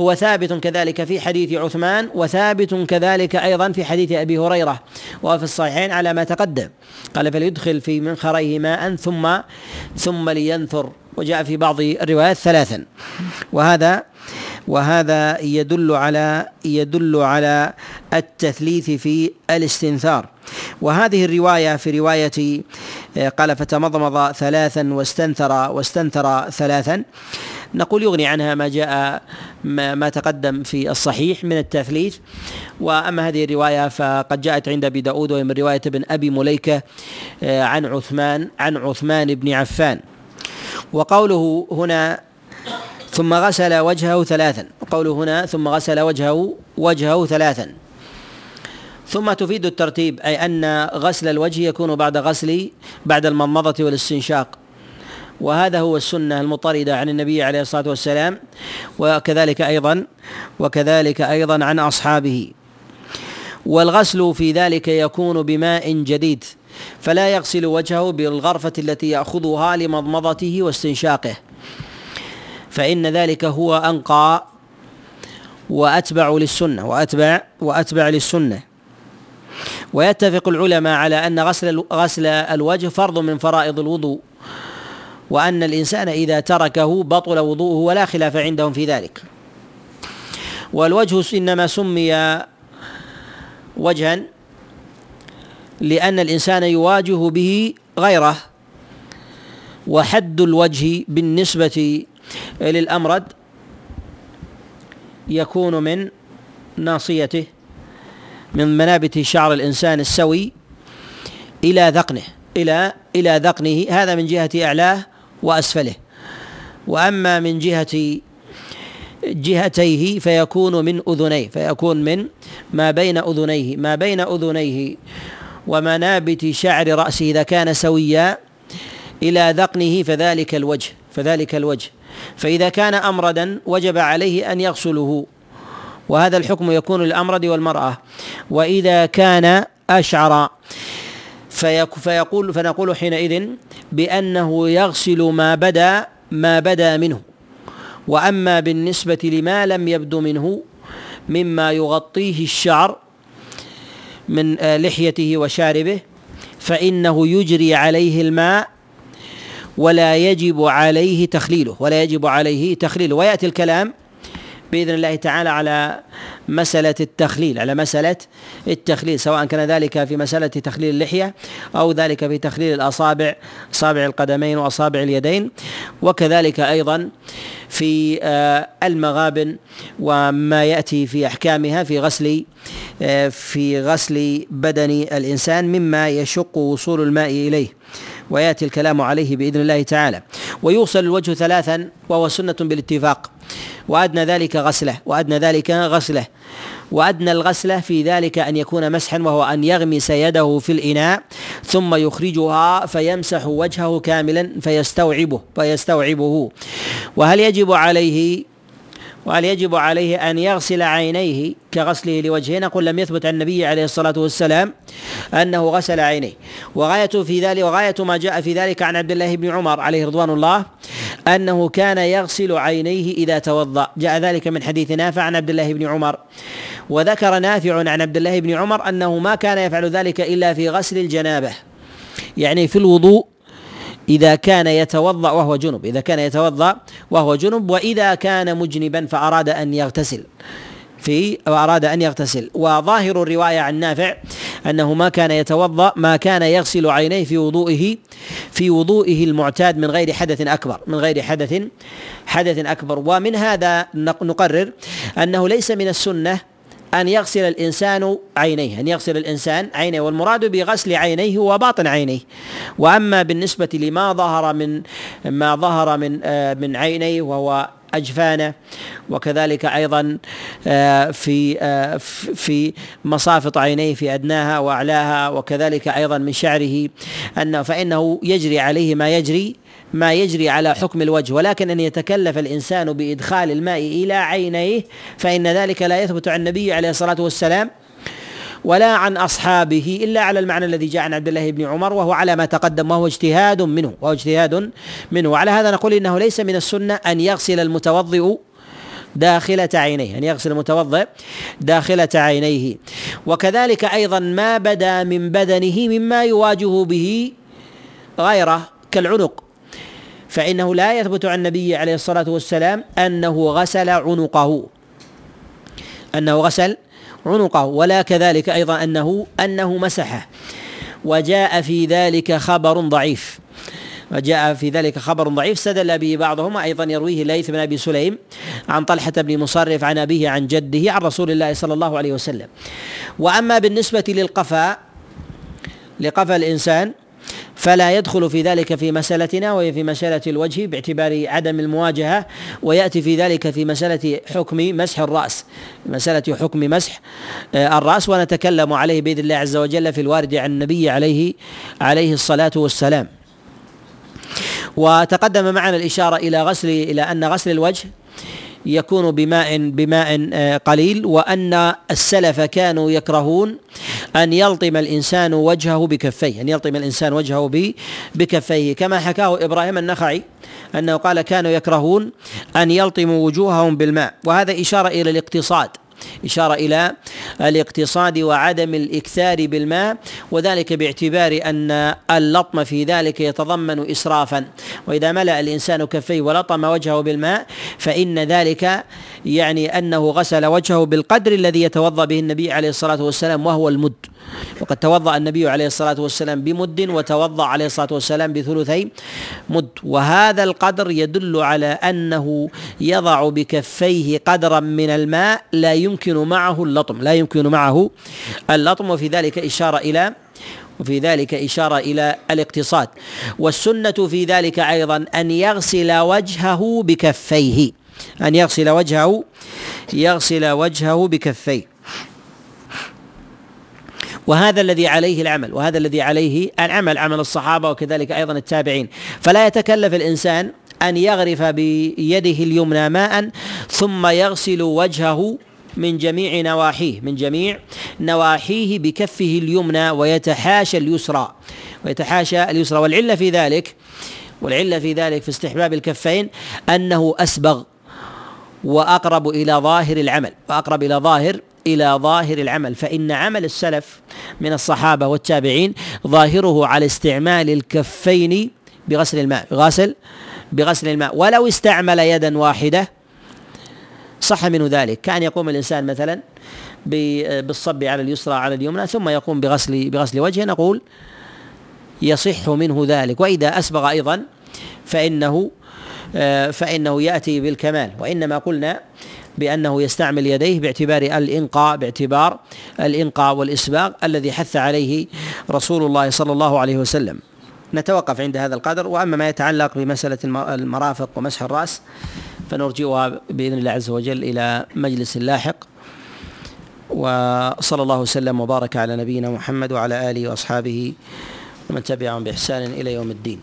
هو ثابت كذلك في حديث عثمان وثابت كذلك أيضا في حديث أبي هريرة وهو في الصحيحين على ما تقدم. قال فليدخل في منخريه ماء ثم ثم لينثر. وجاء في بعض الروايات ثلاثا. وهذا وهذا يدل على يدل على التثليث في الاستنثار. وهذه الرواية في رواية آه، قال فتمضمض ثلاثا واستنثر واستنثر ثلاثا نقول يغني عنها ما جاء ما تقدم في الصحيح من التثليث. وأما هذه الرواية فقد جاءت عند أبي داود وهي من رواية ابن أبي مليكة آه، عن عثمان عن عثمان بن عفان. وقوله هنا ثم غسل وجهه ثلاثا. وقوله هنا ثم غسل وجهه وجهه ثلاثا. ثم تفيد الترتيب أي أن غسل الوجه يكون بعد غسل بعد المضمضة والاستنشاق. وهذا هو السنة المطردة عن النبي عليه الصلاة والسلام وكذلك أيضا وكذلك أيضا عن أصحابه. والغسل في ذلك يكون بماء جديد فلا يغسل وجهه بالغرفة التي يأخذها لمضمضته واستنشاقه. فإن ذلك هو أنقى وأتبع للسنة وأتبع وأتبع للسنة. ويتفق العلماء على أن غسل غسل الوجه فرض من فرائض الوضوء وأن الإنسان إذا تركه بطل وضوءه ولا خلاف عندهم في ذلك. والوجه إنما سمي وجها لأن الإنسان يواجه به غيره وحد الوجه بالنسبة للأمرد يكون من ناصيته من منابت شعر الإنسان السوي إلى ذقنه إلى إلى ذقنه هذا من جهة أعلاه وأسفله. وأما من جهة جهتيه فيكون من أذنيه فيكون من ما بين أذنيه ما بين أذنيه ومنابت شعر رأسه إذا كان سويا إلى ذقنه فذلك الوجه فذلك الوجه. فإذا كان أمردا وجب عليه أن يغسله وهذا الحكم يكون للأمرد والمرأة. وإذا كان أشعر فيقول فنقول حينئذ بأنه يغسل ما بدا ما بدا منه. وأما بالنسبة لما لم يبدو منه مما يغطيه الشعر من لحيته وشاربه فإنه يجري عليه الماء ولا يجب عليه تخليله ولا يجب عليه تخليله. ويأتي الكلام بإذن الله تعالى على مسألة التخليل على مسألة التخليل سواء كان ذلك في مسألة تخليل اللحية أو ذلك في تخليل الأصابع أصابع القدمين وأصابع اليدين وكذلك أيضا في آه، المغابن وما يأتي في أحكامها في غسل آه، في غسل بدن الإنسان مما يشق وصول الماء إليه. ويأتي الكلام عليه بإذن الله تعالى. ويوصل الوجه ثلاثا وهو سنة بالاتفاق. وأدنى ذلك غسله وأدنى ذلك غسله. وأدنى الغسلة في ذلك أن يكون مسحا وهو أن يغمس يده في الإناء ثم يخرجها فيمسح وجهه كاملا فيستوعبه فيستوعبه. وهل يجب عليه وهل يجب عليه أن يغسل عينيه كغسله لوجهه؟ نقول لم يثبت عن النبي عليه الصلاة والسلام أنه غسل عينيه. وغاية في ذلك وغاية ما جاء في ذلك عن عبد الله بن عمر عليه رضوان الله أنه كان يغسل عينيه إذا توضأ. جاء ذلك من حديث نافع عن عبد الله بن عمر. وذكر نافع عن عبد الله بن عمر أنه ما كان يفعل ذلك إلا في غسل الجنابة. يعني في الوضوء إذا كان يتوضأ وهو جنب إذا كان يتوضأ وهو جنب وإذا كان مجنبا فأراد أن يغتسل. في وأراد أن يغتسل. وظاهر الرواية عن نافع أنه ما كان يتوضأ ما كان يغسل عينيه في وضوئه في وضوئه المعتاد من غير حدث أكبر من غير حدث حدث أكبر. ومن هذا نقرر أنه ليس من السنة أن يغسل الإنسان عينيه أن يغسل الإنسان عينيه والمراد بغسل عينيه هو باطن عينيه. وأما بالنسبة لما ظهر من ما ظهر من آه، من عينيه وهو أجفانه وكذلك أيضا آه، في آه، في مصافط عينيه في أدناها وأعلاها وكذلك أيضا من شعره أنه فإنه يجري عليه ما يجري ما يجري على حكم الوجه ولكن أن يتكلف الإنسان بإدخال الماء إلى عينيه فإن ذلك لا يثبت عن النبي عليه الصلاة والسلام ولا عن أصحابه إلا على المعنى الذي جاء عن عبد الله بن عمر وهو على ما تقدم وهو اجتهاد منه وهو اجتهاد منه. وعلى هذا نقول إنه ليس من السنة أن يغسل المتوضئ داخلة عينيه أن يغسل المتوضئ داخلة عينيه. وكذلك أيضا ما بدا من بدنه مما يواجه به غيره كالعنق. فإنه لا يثبت عن النبي عليه الصلاة والسلام أنه غسل عنقه. أنه غسل عنقه ولا كذلك أيضا أنه أنه مسحه. وجاء في ذلك خبر ضعيف. وجاء في ذلك خبر ضعيف استدل به بعضهم أيضا يرويه ليث بن أبي سليم عن طلحة بن مصرف عن أبيه عن جده عن رسول الله صلى الله عليه وسلم. وأما بالنسبة للقفا لقفا الإنسان فلا يدخل في ذلك في مسألتنا وهي في مسألة الوجه باعتبار عدم المواجهة ويأتي في ذلك في مسألة حكم مسح الرأس مسألة حكم مسح آه، الرأس ونتكلم عليه بإذن الله عز وجل في الوارد عن النبي عليه عليه الصلاة والسلام. وتقدم معنا الإشارة إلى غسل إلى أن غسل الوجه يكون بماء بماء آه، قليل وأن السلف كانوا يكرهون أن يلطم الإنسان وجهه بكفيه أن يلطم الإنسان وجهه بكفيه. كما حكاه إبراهيم النخعي أنه قال كانوا يكرهون أن يلطموا وجوههم بالماء. وهذا إشارة إلى الاقتصاد. إشارة إلى الاقتصاد وعدم الإكثار بالماء وذلك باعتبار أن اللطم في ذلك يتضمن إسرافا. وإذا ملأ الإنسان كفيه ولطم وجهه بالماء فإن ذلك يعني أنه غسل وجهه بالقدر الذي يتوضأ به النبي عليه الصلاة والسلام وهو المد. وقد توضأ النبي عليه الصلاة والسلام بمد وتوضأ عليه الصلاة والسلام بثلثي مد. وهذا القدر يدل على أنه يضع بكفيه قدرا من الماء لا يمكن معه اللطم. لا يمكن معه اللطم وفي ذلك إشارة إلى وفي ذلك إشارة إلى الاقتصاد. والسنة في ذلك أيضا أن يغسل وجهه بكفيه. أن يغسل وجهه يغسل وجهه بكفيه. وهذا الذي عليه العمل وهذا الذي عليه العمل عمل الصحابة وكذلك أيضا التابعين. فلا يتكلف الإنسان أن يغرف بيده اليمنى ماء ثم يغسل وجهه من جميع نواحيه من جميع نواحيه بكفه اليمنى ويتحاشى اليسرى. ويتحاشى اليسرى. والعلة في ذلك والعلة في ذلك في استحباب الكفين أنه أسبغ. وأقرب إلى ظاهر العمل وأقرب إلى ظاهر إلى ظاهر العمل. فإن عمل السلف من الصحابة والتابعين ظاهره على استعمال الكفين بغسل الماء بغسل بغسل الماء. ولو استعمل يدا واحدة صح منه ذلك. كأن يقوم الإنسان مثلا بالصب على اليسرى على اليمنى ثم يقوم بغسل بغسل وجهه نقول يصح منه ذلك. وإذا أسبغ أيضا فإنه فإنه يأتي بالكمال. وإنما قلنا بأنه يستعمل يديه باعتبار الإنقاء باعتبار الإنقاء والإسباغ الذي حث عليه رسول الله صلى الله عليه وسلم. نتوقف عند هذا القدر. وأما ما يتعلق بمسألة المرافق ومسح الرأس فنرجئها بإذن الله عز وجل إلى مجلس لاحق. وصلى الله وسلم وبارك على نبينا محمد وعلى آله وأصحابه ومن تبعهم بإحسان إلى يوم الدين.